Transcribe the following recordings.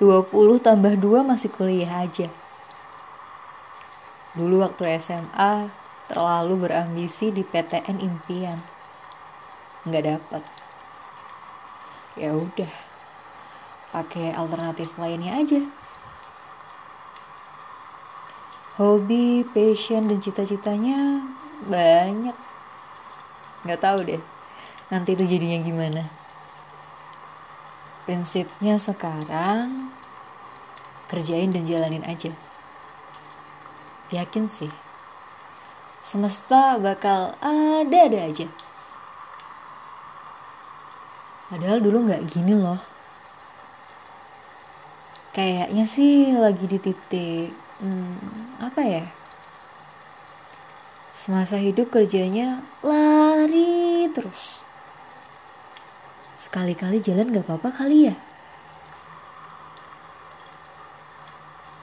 20 tambah 2 masih kuliah aja. Dulu waktu SMA terlalu berambisi di PTN impian. Nggak dapet. Ya udah. Pakai alternatif lainnya aja. Hobi, passion, dan cita-citanya banyak. Nggak tahu deh. Nanti itu jadinya gimana. Prinsipnya sekarang kerjain dan jalanin aja. Yakin sih, semesta bakal ada-ada aja. Padahal dulu nggak gini loh. Kayaknya sih lagi di titik, hmm, apa ya? Semasa hidup kerjanya lari terus Sekali-kali jalan gak apa-apa kali ya.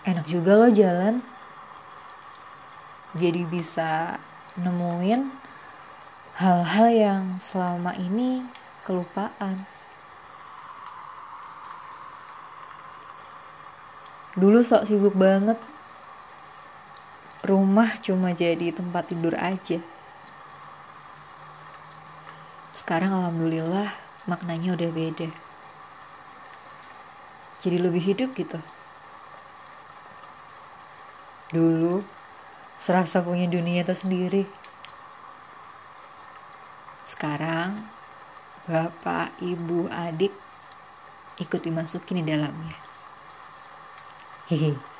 Enak juga loh jalan. Jadi bisa nemuin hal-hal yang selama ini kelupaan. Dulu sok sibuk banget. Rumah cuma jadi tempat tidur aja. Sekarang alhamdulillah maknanya udah beda. Jadi lebih hidup gitu. Dulu serasa punya dunia tersendiri. Sekarang bapak ibu adik ikut dimasukin di dalamnya. Hehe